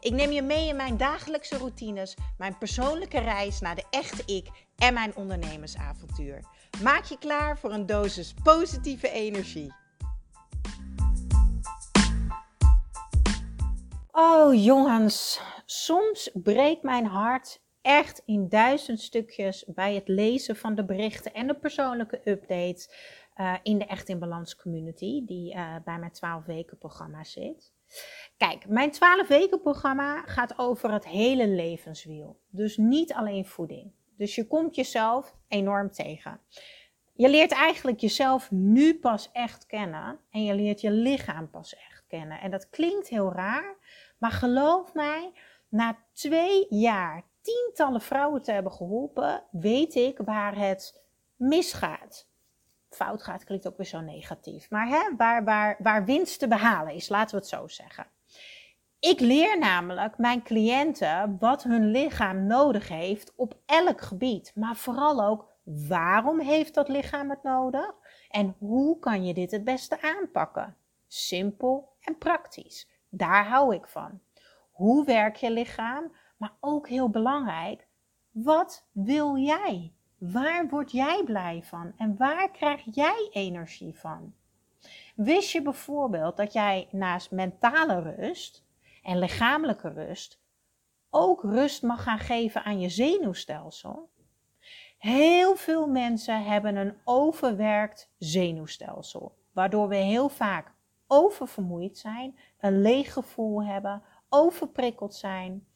Ik neem je mee in mijn dagelijkse routines, mijn persoonlijke reis naar de echte ik en mijn ondernemersavontuur. Maak je klaar voor een dosis positieve energie. Oh jongens, soms breekt mijn hart echt in duizend stukjes bij het lezen van de berichten en de persoonlijke updates uh, in de Echt in Balans community, die uh, bij mijn 12 weken programma zit. Kijk, mijn 12 weken programma gaat over het hele levenswiel. Dus niet alleen voeding. Dus je komt jezelf enorm tegen. Je leert eigenlijk jezelf nu pas echt kennen en je leert je lichaam pas echt kennen. En dat klinkt heel raar, maar geloof mij, na twee jaar tientallen vrouwen te hebben geholpen, weet ik waar het misgaat. Fout gaat klinkt ook weer zo negatief, maar hè, waar, waar, waar winst te behalen is, laten we het zo zeggen. Ik leer namelijk mijn cliënten wat hun lichaam nodig heeft op elk gebied, maar vooral ook waarom heeft dat lichaam het nodig en hoe kan je dit het beste aanpakken. Simpel en praktisch. Daar hou ik van. Hoe werk je lichaam? Maar ook heel belangrijk, wat wil jij? Waar word jij blij van en waar krijg jij energie van? Wist je bijvoorbeeld dat jij naast mentale rust en lichamelijke rust ook rust mag gaan geven aan je zenuwstelsel? Heel veel mensen hebben een overwerkt zenuwstelsel, waardoor we heel vaak oververmoeid zijn, een leeg gevoel hebben, overprikkeld zijn,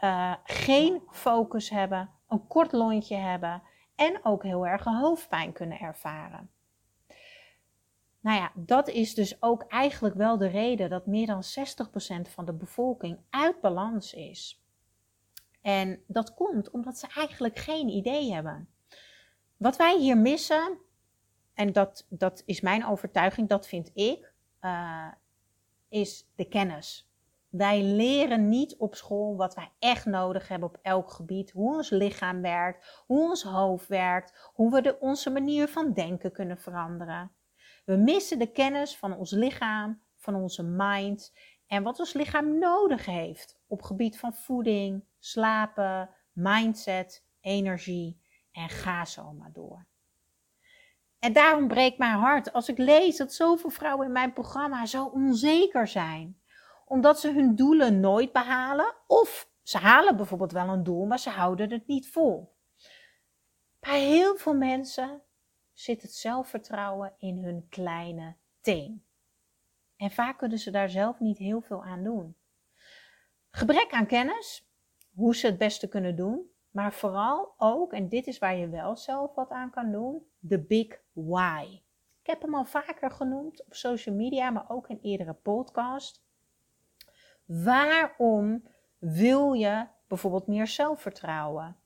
uh, geen focus hebben, een kort lontje hebben en ook heel erg hoofdpijn kunnen ervaren. Nou ja, dat is dus ook eigenlijk wel de reden dat meer dan 60% van de bevolking uit balans is. En dat komt omdat ze eigenlijk geen idee hebben. Wat wij hier missen, en dat, dat is mijn overtuiging, dat vind ik, uh, is de kennis. Wij leren niet op school wat wij echt nodig hebben op elk gebied. Hoe ons lichaam werkt, hoe ons hoofd werkt, hoe we de, onze manier van denken kunnen veranderen. We missen de kennis van ons lichaam, van onze mind en wat ons lichaam nodig heeft op gebied van voeding, slapen, mindset, energie en ga zo maar door. En daarom breekt mijn hart als ik lees dat zoveel vrouwen in mijn programma zo onzeker zijn omdat ze hun doelen nooit behalen. Of ze halen bijvoorbeeld wel een doel, maar ze houden het niet vol. Bij heel veel mensen zit het zelfvertrouwen in hun kleine teen. En vaak kunnen ze daar zelf niet heel veel aan doen. Gebrek aan kennis, hoe ze het beste kunnen doen, maar vooral ook, en dit is waar je wel zelf wat aan kan doen, de big why. Ik heb hem al vaker genoemd op social media, maar ook in eerdere podcast. Waarom wil je bijvoorbeeld meer zelfvertrouwen?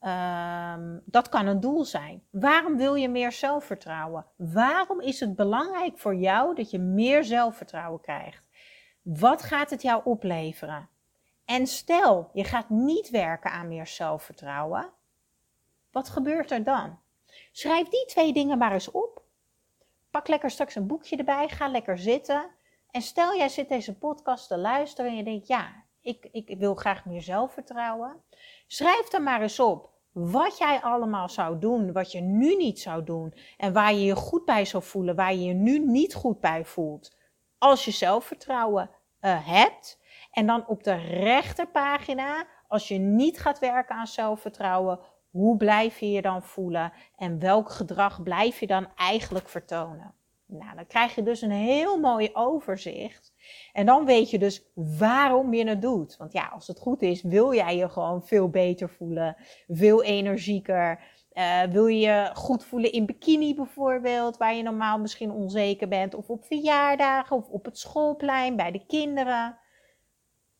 Um, dat kan een doel zijn. Waarom wil je meer zelfvertrouwen? Waarom is het belangrijk voor jou dat je meer zelfvertrouwen krijgt? Wat gaat het jou opleveren? En stel, je gaat niet werken aan meer zelfvertrouwen. Wat gebeurt er dan? Schrijf die twee dingen maar eens op. Pak lekker straks een boekje erbij. Ga lekker zitten. En stel jij zit deze podcast te luisteren en je denkt, ja, ik, ik wil graag meer zelfvertrouwen. Schrijf dan maar eens op wat jij allemaal zou doen, wat je nu niet zou doen en waar je je goed bij zou voelen, waar je je nu niet goed bij voelt. Als je zelfvertrouwen uh, hebt. En dan op de rechterpagina, als je niet gaat werken aan zelfvertrouwen, hoe blijf je je dan voelen en welk gedrag blijf je dan eigenlijk vertonen? Nou, dan krijg je dus een heel mooi overzicht. En dan weet je dus waarom je het doet. Want ja, als het goed is, wil jij je gewoon veel beter voelen, veel energieker. Uh, wil je je goed voelen in bikini bijvoorbeeld, waar je normaal misschien onzeker bent, of op verjaardagen, of op het schoolplein bij de kinderen.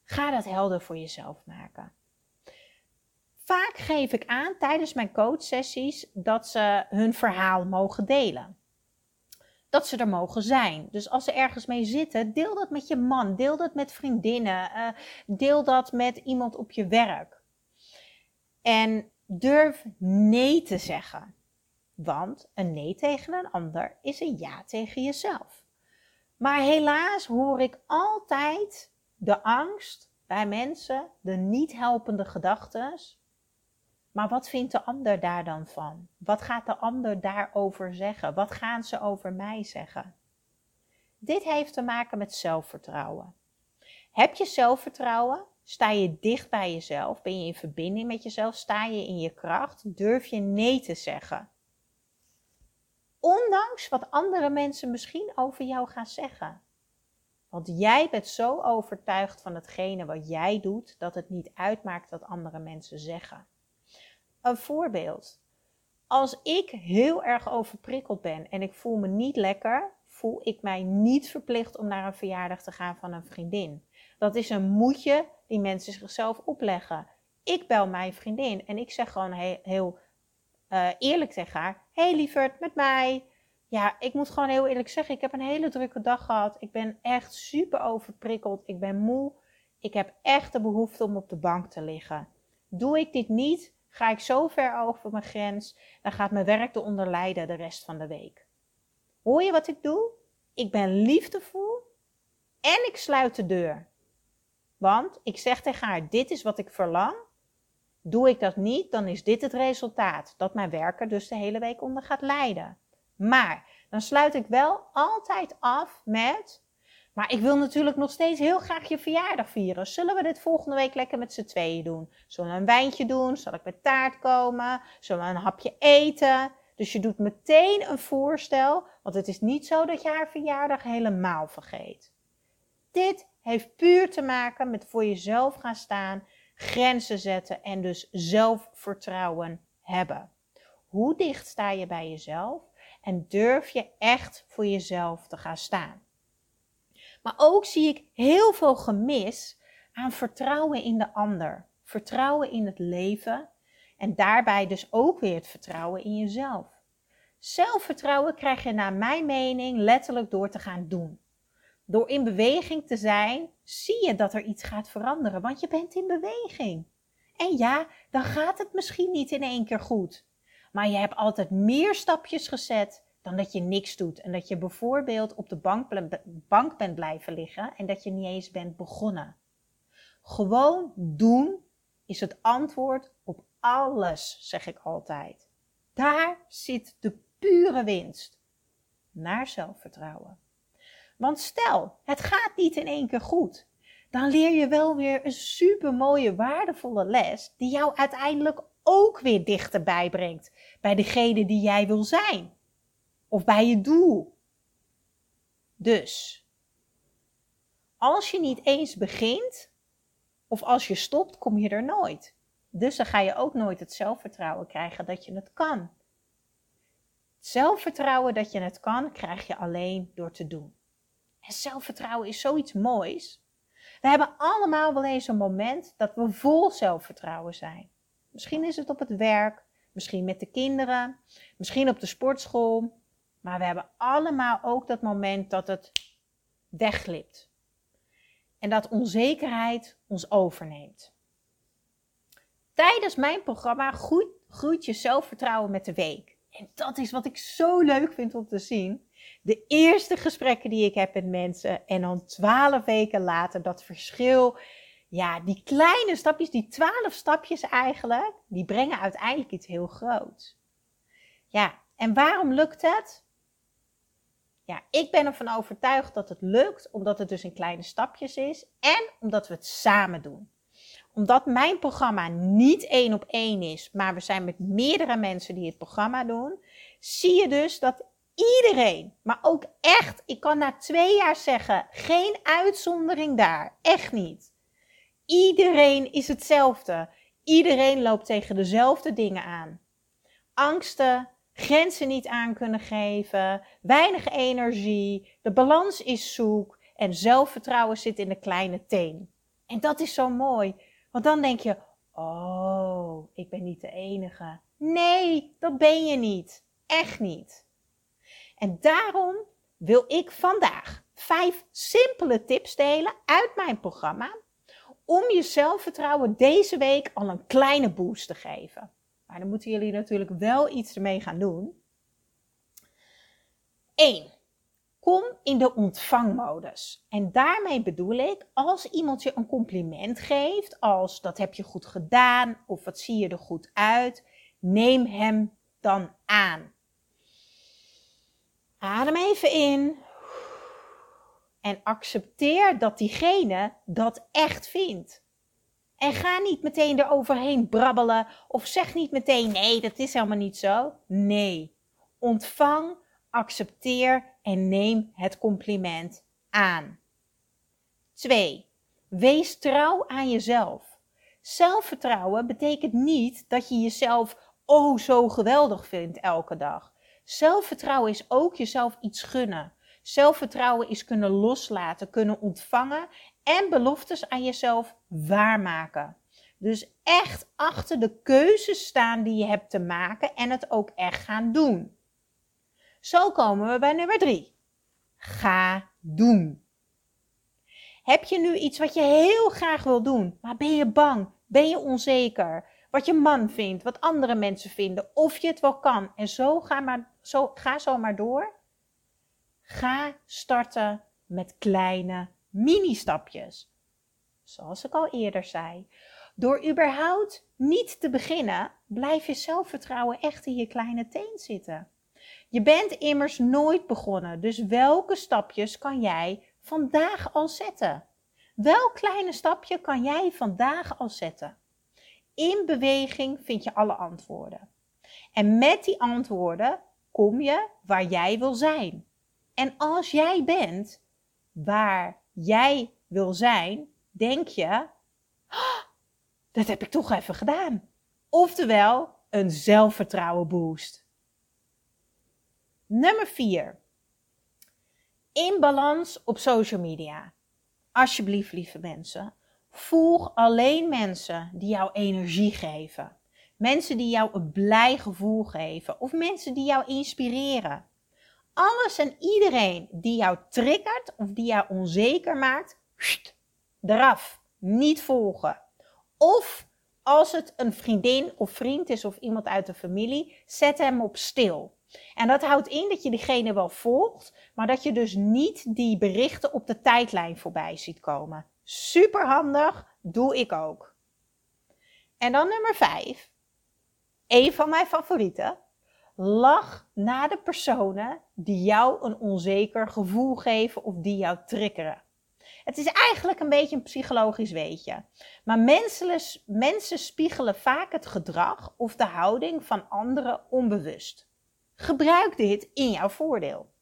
Ga dat helder voor jezelf maken. Vaak geef ik aan tijdens mijn coachsessies dat ze hun verhaal mogen delen. Dat ze er mogen zijn. Dus als ze ergens mee zitten, deel dat met je man, deel dat met vriendinnen, uh, deel dat met iemand op je werk. En durf nee te zeggen. Want een nee tegen een ander is een ja tegen jezelf. Maar helaas hoor ik altijd de angst bij mensen, de niet helpende gedachten. Maar wat vindt de ander daar dan van? Wat gaat de ander daarover zeggen? Wat gaan ze over mij zeggen? Dit heeft te maken met zelfvertrouwen. Heb je zelfvertrouwen? Sta je dicht bij jezelf? Ben je in verbinding met jezelf? Sta je in je kracht? Durf je nee te zeggen? Ondanks wat andere mensen misschien over jou gaan zeggen. Want jij bent zo overtuigd van hetgene wat jij doet, dat het niet uitmaakt wat andere mensen zeggen. Een voorbeeld. Als ik heel erg overprikkeld ben en ik voel me niet lekker, voel ik mij niet verplicht om naar een verjaardag te gaan van een vriendin. Dat is een moedje die mensen zichzelf opleggen. Ik bel mijn vriendin en ik zeg gewoon heel, uh, eerlijk tegen haar: Hey lieverd, met mij. Ja, ik moet gewoon heel eerlijk zeggen: ik heb een hele drukke dag gehad. Ik ben echt super overprikkeld. Ik ben moe. Ik heb echt de behoefte om op de bank te liggen. Doe ik dit niet, ga ik zo ver over mijn grens, dan gaat mijn werk eronder lijden de rest van de week. Hoor je wat ik doe? Ik ben liefdevol en ik sluit de deur. Want ik zeg tegen haar: dit is wat ik verlang. Doe ik dat niet, dan is dit het resultaat. Dat mijn werker dus de hele week onder gaat lijden. Maar dan sluit ik wel altijd af met. Maar ik wil natuurlijk nog steeds heel graag je verjaardag vieren. Zullen we dit volgende week lekker met z'n tweeën doen? Zullen we een wijntje doen? Zal ik met taart komen? Zullen we een hapje eten? Dus je doet meteen een voorstel, want het is niet zo dat je haar verjaardag helemaal vergeet. Dit heeft puur te maken met voor jezelf gaan staan, grenzen zetten en dus zelfvertrouwen hebben. Hoe dicht sta je bij jezelf en durf je echt voor jezelf te gaan staan? Maar ook zie ik heel veel gemis aan vertrouwen in de ander, vertrouwen in het leven en daarbij dus ook weer het vertrouwen in jezelf. Zelfvertrouwen krijg je naar mijn mening letterlijk door te gaan doen. Door in beweging te zijn, zie je dat er iets gaat veranderen, want je bent in beweging. En ja, dan gaat het misschien niet in één keer goed. Maar je hebt altijd meer stapjes gezet dan dat je niks doet. En dat je bijvoorbeeld op de bank, bent blijven liggen en dat je niet eens bent begonnen. Gewoon doen is het antwoord op alles, zeg ik altijd. Daar zit de pure winst. Naar zelfvertrouwen. Want stel, het gaat niet in één keer goed. Dan leer je wel weer een super mooie, waardevolle les. Die jou uiteindelijk ook weer dichterbij brengt bij degene die jij wil zijn. Of bij je doel. Dus, als je niet eens begint, of als je stopt, kom je er nooit. Dus dan ga je ook nooit het zelfvertrouwen krijgen dat je het kan. zelfvertrouwen dat je het kan, krijg je alleen door te doen. En zelfvertrouwen is zoiets moois. We hebben allemaal wel eens een moment dat we vol zelfvertrouwen zijn. Misschien is het op het werk, misschien met de kinderen, misschien op de sportschool. Maar we hebben allemaal ook dat moment dat het wegglipt. En dat onzekerheid ons overneemt. Tijdens mijn programma groeit, groeit je zelfvertrouwen met de week. En dat is wat ik zo leuk vind om te zien de eerste gesprekken die ik heb met mensen en dan twaalf weken later dat verschil. Ja, die kleine stapjes, die twaalf stapjes eigenlijk, die brengen uiteindelijk iets heel groots. Ja, en waarom lukt het? Ja, ik ben ervan overtuigd dat het lukt, omdat het dus in kleine stapjes is en omdat we het samen doen. Omdat mijn programma niet één op één is, maar we zijn met meerdere mensen die het programma doen, zie je dus dat Iedereen, maar ook echt, ik kan na twee jaar zeggen, geen uitzondering daar. Echt niet. Iedereen is hetzelfde. Iedereen loopt tegen dezelfde dingen aan. Angsten, grenzen niet aan kunnen geven, weinig energie, de balans is zoek en zelfvertrouwen zit in de kleine teen. En dat is zo mooi, want dan denk je, oh, ik ben niet de enige. Nee, dat ben je niet. Echt niet. En daarom wil ik vandaag vijf simpele tips delen uit mijn programma om je zelfvertrouwen deze week al een kleine boost te geven. Maar dan moeten jullie natuurlijk wel iets ermee gaan doen. 1. Kom in de ontvangmodus. En daarmee bedoel ik, als iemand je een compliment geeft, als dat heb je goed gedaan of wat zie je er goed uit, neem hem dan aan. Adem even in. En accepteer dat diegene dat echt vindt. En ga niet meteen eroverheen brabbelen of zeg niet meteen nee, dat is helemaal niet zo. Nee, ontvang, accepteer en neem het compliment aan. 2. Wees trouw aan jezelf. Zelfvertrouwen betekent niet dat je jezelf oh zo geweldig vindt elke dag. Zelfvertrouwen is ook jezelf iets gunnen. Zelfvertrouwen is kunnen loslaten, kunnen ontvangen en beloftes aan jezelf waarmaken. Dus echt achter de keuzes staan die je hebt te maken en het ook echt gaan doen. Zo komen we bij nummer drie. Ga doen. Heb je nu iets wat je heel graag wil doen, maar ben je bang? Ben je onzeker? Wat je man vindt, wat andere mensen vinden, of je het wel kan. En zo ga, maar, zo, ga zo maar door. Ga starten met kleine mini-stapjes. Zoals ik al eerder zei. Door überhaupt niet te beginnen, blijf je zelfvertrouwen echt in je kleine teen zitten. Je bent immers nooit begonnen, dus welke stapjes kan jij vandaag al zetten? Welk kleine stapje kan jij vandaag al zetten? In beweging vind je alle antwoorden. En met die antwoorden kom je waar jij wil zijn. En als jij bent waar jij wil zijn, denk je, oh, dat heb ik toch even gedaan. Oftewel, een zelfvertrouwen boost. Nummer 4. In balans op social media. Alsjeblieft, lieve mensen. Volg alleen mensen die jou energie geven. Mensen die jou een blij gevoel geven. Of mensen die jou inspireren. Alles en iedereen die jou triggert of die jou onzeker maakt, eraf. Niet volgen. Of als het een vriendin of vriend is of iemand uit de familie, zet hem op stil. En dat houdt in dat je diegene wel volgt, maar dat je dus niet die berichten op de tijdlijn voorbij ziet komen. Super handig, doe ik ook. En dan nummer 5. Een van mijn favorieten. Lach naar de personen die jou een onzeker gevoel geven of die jou triggeren. Het is eigenlijk een beetje een psychologisch weetje. Maar mensen, mensen spiegelen vaak het gedrag of de houding van anderen onbewust. Gebruik dit in jouw voordeel.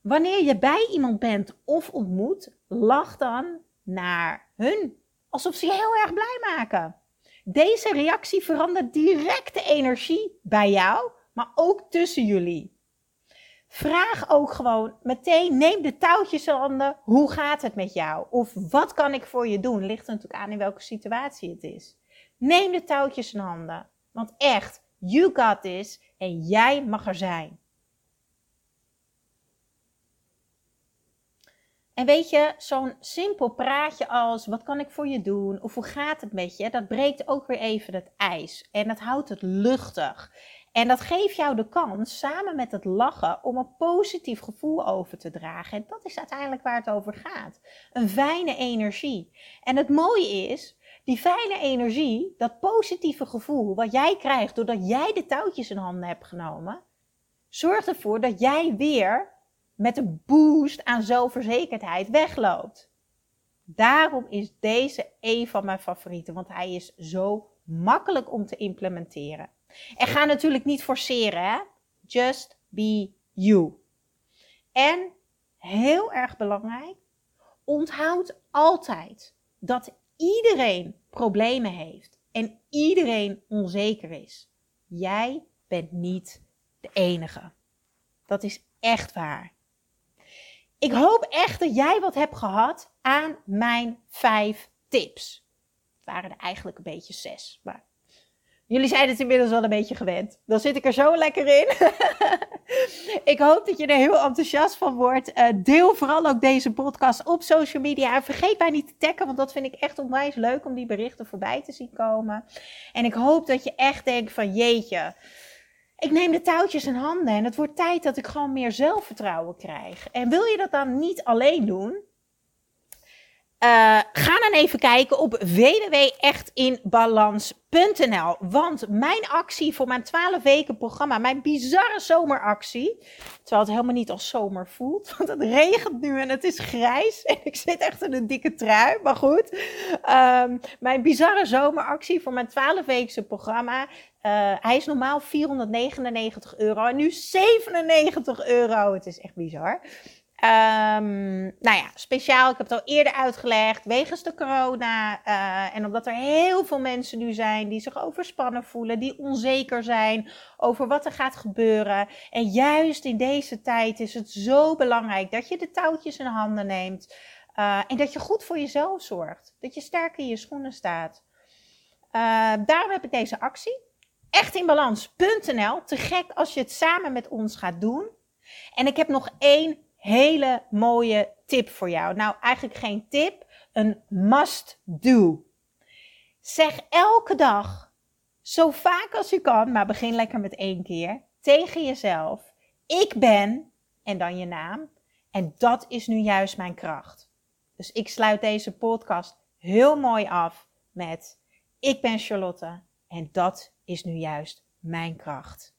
Wanneer je bij iemand bent of ontmoet, lach dan naar hun alsof ze je heel erg blij maken. Deze reactie verandert direct de energie bij jou, maar ook tussen jullie. Vraag ook gewoon meteen, neem de touwtjes in handen. Hoe gaat het met jou? Of wat kan ik voor je doen? Ligt er natuurlijk aan in welke situatie het is. Neem de touwtjes in handen. Want echt, you got this en jij mag er zijn. En weet je, zo'n simpel praatje als wat kan ik voor je doen of hoe gaat het met je, dat breekt ook weer even het ijs en dat houdt het luchtig. En dat geeft jou de kans, samen met het lachen, om een positief gevoel over te dragen. En dat is uiteindelijk waar het over gaat. Een fijne energie. En het mooie is, die fijne energie, dat positieve gevoel wat jij krijgt doordat jij de touwtjes in handen hebt genomen, zorgt ervoor dat jij weer met een boost aan zelfverzekerdheid wegloopt. Daarom is deze een van mijn favorieten, want hij is zo makkelijk om te implementeren. En ga natuurlijk niet forceren, hè? Just be you. En heel erg belangrijk, onthoud altijd dat iedereen problemen heeft en iedereen onzeker is. Jij bent niet de enige. Dat is echt waar. Ik hoop echt dat jij wat hebt gehad aan mijn vijf tips. Het waren er eigenlijk een beetje zes, maar Jullie zijn het inmiddels wel een beetje gewend. Dan zit ik er zo lekker in. ik hoop dat je er heel enthousiast van wordt. Uh, deel vooral ook deze podcast op social media. En vergeet mij niet te taggen, want dat vind ik echt onwijs leuk om die berichten voorbij te zien komen. En ik hoop dat je echt denkt van jeetje. Ik neem de touwtjes in handen en het wordt tijd dat ik gewoon meer zelfvertrouwen krijg. En wil je dat dan niet alleen doen? Uh, ga dan even kijken op www.echtinbalans.nl. Want mijn actie voor mijn 12 weken programma, mijn bizarre zomeractie. Terwijl het helemaal niet als zomer voelt. Want het regent nu en het is grijs. En ik zit echt in een dikke trui. Maar goed. Um, mijn bizarre zomeractie voor mijn 12 weekse programma. Uh, hij is normaal 499 euro. En nu 97 euro. Het is echt bizar. Um, nou ja, speciaal, ik heb het al eerder uitgelegd, wegens de corona. Uh, en omdat er heel veel mensen nu zijn die zich overspannen voelen, die onzeker zijn over wat er gaat gebeuren. En juist in deze tijd is het zo belangrijk dat je de touwtjes in handen neemt. Uh, en dat je goed voor jezelf zorgt. Dat je sterk in je schoenen staat. Uh, daarom heb ik deze actie. Echtinbalans.nl. Te gek als je het samen met ons gaat doen. En ik heb nog één hele mooie tip voor jou. Nou, eigenlijk geen tip, een must do. Zeg elke dag, zo vaak als je kan, maar begin lekker met één keer, tegen jezelf: Ik ben, en dan je naam, en dat is nu juist mijn kracht. Dus ik sluit deze podcast heel mooi af met: Ik ben Charlotte, en dat is nu juist mijn kracht.